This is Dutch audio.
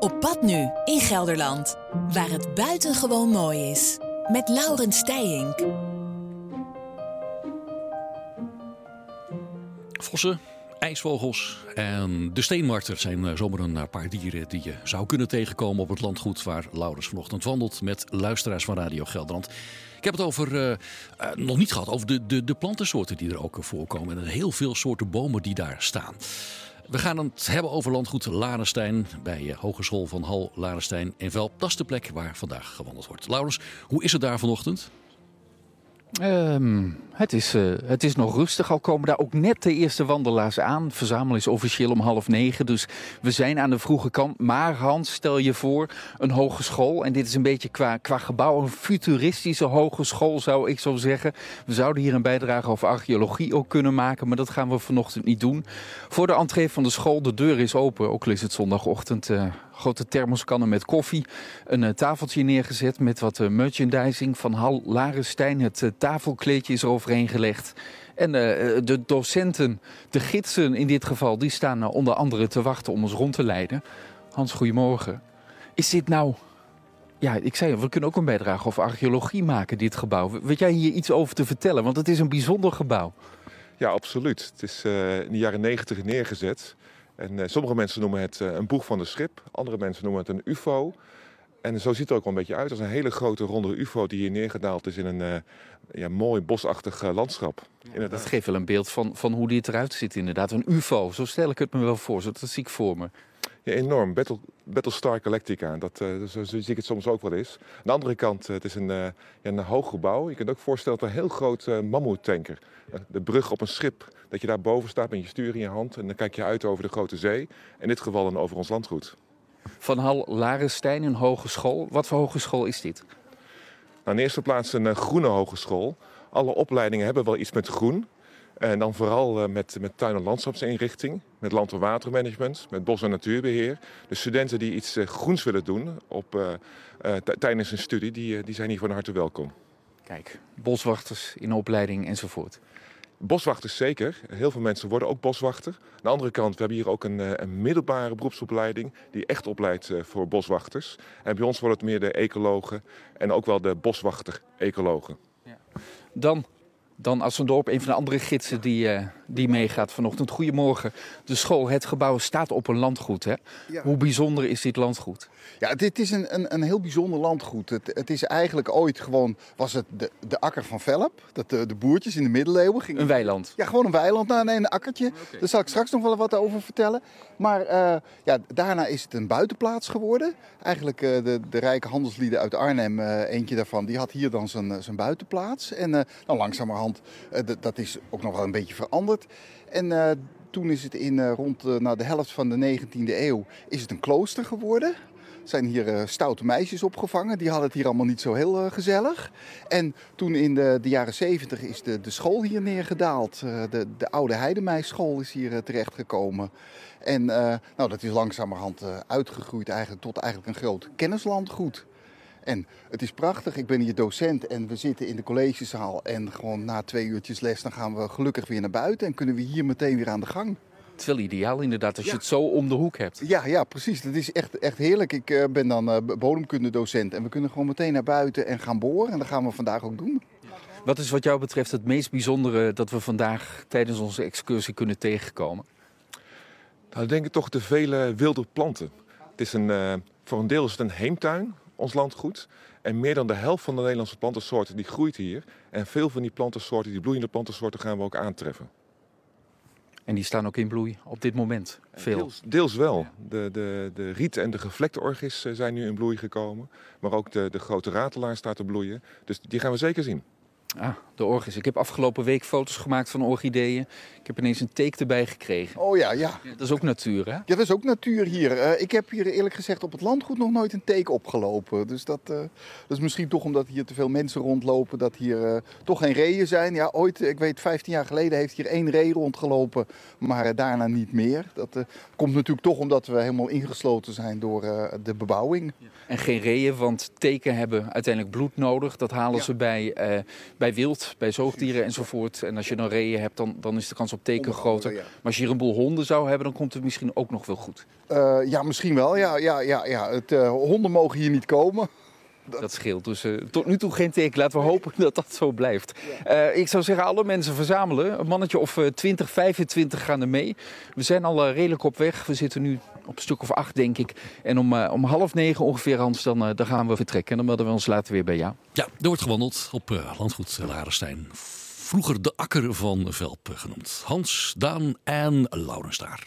Op pad nu in Gelderland, waar het buitengewoon mooi is. Met Laurens Steijink. Vossen, ijsvogels en de steenmarter zijn eh, zomaar een paar dieren die je zou kunnen tegenkomen op het landgoed waar Laurens vanochtend wandelt met luisteraars van Radio Gelderland. Ik heb het over, uh, nog niet gehad, over de, de, de plantensoorten die er ook voorkomen en heel veel soorten bomen die daar staan. We gaan het hebben over landgoed Larenstein bij Hogeschool van Hal Larenstein in Velp. Dat is de plek waar vandaag gewandeld wordt. Laurens, hoe is het daar vanochtend? Um, het, is, uh, het is nog rustig, al komen daar ook net de eerste wandelaars aan. Verzamelen is officieel om half negen, dus we zijn aan de vroege kant. Maar Hans, stel je voor, een hogeschool. En dit is een beetje qua, qua gebouw een futuristische hogeschool, zou ik zo zeggen. We zouden hier een bijdrage over archeologie ook kunnen maken, maar dat gaan we vanochtend niet doen. Voor de entree van de school, de deur is open, ook al is het zondagochtend... Uh, grote thermoskannen met koffie. Een uh, tafeltje neergezet met wat uh, merchandising van Hal Larenstein. Het uh, tafelkleedje is eroverheen gelegd. En de docenten, de gidsen in dit geval, die staan onder andere te wachten om ons rond te leiden. Hans, goedemorgen. Is dit nou... Ja, ik zei, we kunnen ook een bijdrage over archeologie maken, dit gebouw. Weet jij hier iets over te vertellen? Want het is een bijzonder gebouw. Ja, absoluut. Het is in de jaren negentig neergezet. En uh, sommige mensen noemen het uh, een boeg van de schip, andere mensen noemen het een ufo. En zo ziet het er ook wel een beetje uit als een hele grote ronde ufo die hier neergedaald is in een uh, ja, mooi bosachtig landschap. Ja, dat geeft wel een beeld van, van hoe dit eruit ziet inderdaad. Een ufo, zo stel ik het me wel voor, zo, dat zie ik voor me. Ja, enorm. Battle, Battlestar Galactica. Dat, uh, zo, zie ik het soms ook wel eens. Aan de andere kant, uh, het is een, uh, ja, een hoog gebouw. Je kunt je ook voorstellen dat een heel groot mammoetanker. de brug op een schip. Dat je daar boven staat met je stuur in je hand. En dan kijk je uit over de grote zee. In dit geval dan over ons landgoed. Van Hal Larenstein, een hogeschool. Wat voor hogeschool is dit? Nou, in eerste plaats een groene hogeschool. Alle opleidingen hebben wel iets met groen. En dan vooral met, met tuin- en landschapsinrichting, met land- en watermanagement, met bos- en natuurbeheer. De studenten die iets groens willen doen op, uh, uh, tijdens een studie, die, die zijn hier van harte welkom. Kijk, boswachters in opleiding enzovoort. Boswachters zeker. Heel veel mensen worden ook boswachter. Aan de andere kant, we hebben hier ook een, een middelbare beroepsopleiding die echt opleidt voor boswachters. En bij ons wordt het meer de ecologen en ook wel de boswachter-ecologen. Ja. Dan dan Assendorp, een van de andere gidsen die, uh, die meegaat vanochtend. Goedemorgen. De school, het gebouw staat op een landgoed. Hè? Ja. Hoe bijzonder is dit landgoed? Ja, dit is een, een, een heel bijzonder landgoed. Het, het, is eigenlijk ooit gewoon, was het de, de akker van Velp. Dat de, de boertjes in de middeleeuwen gingen... Een weiland? Ja, gewoon een weiland. Nou, nee, een akkertje. Okay. Daar zal ik straks nog wel wat over vertellen. Maar uh, ja, daarna is het een buitenplaats geworden. Eigenlijk uh, de, de rijke handelslieden uit Arnhem, eentje daarvan, die had hier dan zijn, zijn buitenplaats. En dan langzamerhand uh, dat is ook nog wel een beetje veranderd. En uh, toen is het in uh, rond nou, de helft van de 19e eeuw is het een klooster geworden. Zijn hier stoute meisjes opgevangen. Die hadden het hier allemaal niet zo heel gezellig. En toen in de, de jaren 70 is de, de school hier neergedaald. de, de oude Heidemeisschool is hier terechtgekomen. En nou, dat is langzamerhand uitgegroeid eigenlijk tot eigenlijk een groot kennislandgoed. En het is prachtig. Ik ben hier docent en we zitten in de collegezaal. En gewoon na twee uurtjes les dan gaan we gelukkig weer naar buiten. En kunnen we hier meteen weer aan de gang. Het is wel ideaal inderdaad als ja. je het zo om de hoek hebt. Ja, ja precies. Dat is echt, echt heerlijk. Ik uh, ben dan uh, bodemkundedocent. En we kunnen gewoon meteen naar buiten en gaan boren. En dat gaan we vandaag ook doen. Wat is wat jou betreft het meest bijzondere dat we vandaag tijdens onze excursie kunnen tegenkomen? Nou, ik denk ik toch de vele wilde planten. Het is een, uh, voor een deel is het een heemtuin ons landgoed. En meer dan de helft van de Nederlandse plantensoorten die groeit hier. En veel van die plantensoorten, die bloeiende plantensoorten, gaan we ook aantreffen. En die staan ook in bloei op dit moment? Veel? Deels, deels wel. De, de, de riet en de gevlekte zijn nu in bloei gekomen. Maar ook de, de grote ratelaar staat te bloeien. Dus die gaan we zeker zien. Ah, de orgis. Ik heb afgelopen week foto's gemaakt van orchideeën. Ik heb ineens een teek erbij gekregen. Oh ja, ja. Dat is ook natuur, hè? Ja, dat is ook natuur hier. Uh, ik heb hier eerlijk gezegd op het landgoed nog nooit een teek opgelopen. Dus dat, uh, dat is misschien toch omdat hier te veel mensen rondlopen, dat hier uh, toch geen reeën zijn. Ja, ooit, ik weet, 15 jaar geleden heeft hier één ree rondgelopen, maar daarna niet meer. Dat komt natuurlijk toch omdat we helemaal ingesloten zijn door de bebouwing. Ja. En geen reeën, want teken hebben uiteindelijk bloed nodig. Dat halen ja. ze bij bij wild, bij zoogdieren enzovoort. En als je dan reeën hebt, dan, dan is de kans op teken groter. Maar als je hier een boel honden zou hebben, dan komt het misschien ook nog wel goed. Eh, ja, misschien wel. Ja, ja, ja, ja. Het, eh, honden mogen hier niet komen. Dat scheelt. Dus eh, tot nu toe geen teken. Laten we hopen dat dat zo blijft. Eh, ik zou zeggen, alle mensen verzamelen. Een mannetje of eh, 20, 25 gaan er mee. We zijn al eh, redelijk op weg. We zitten nu op een stuk of acht, denk ik. En om, eh, om half negen ongeveer, Hans, dan, eh, dan gaan we vertrekken. En dan melden we ons later weer bij jou. Ja, er wordt gewandeld op eh, landgoed Larenstein. Vroeger de akker van Velp genoemd. Hans, Daan en Laurens daar.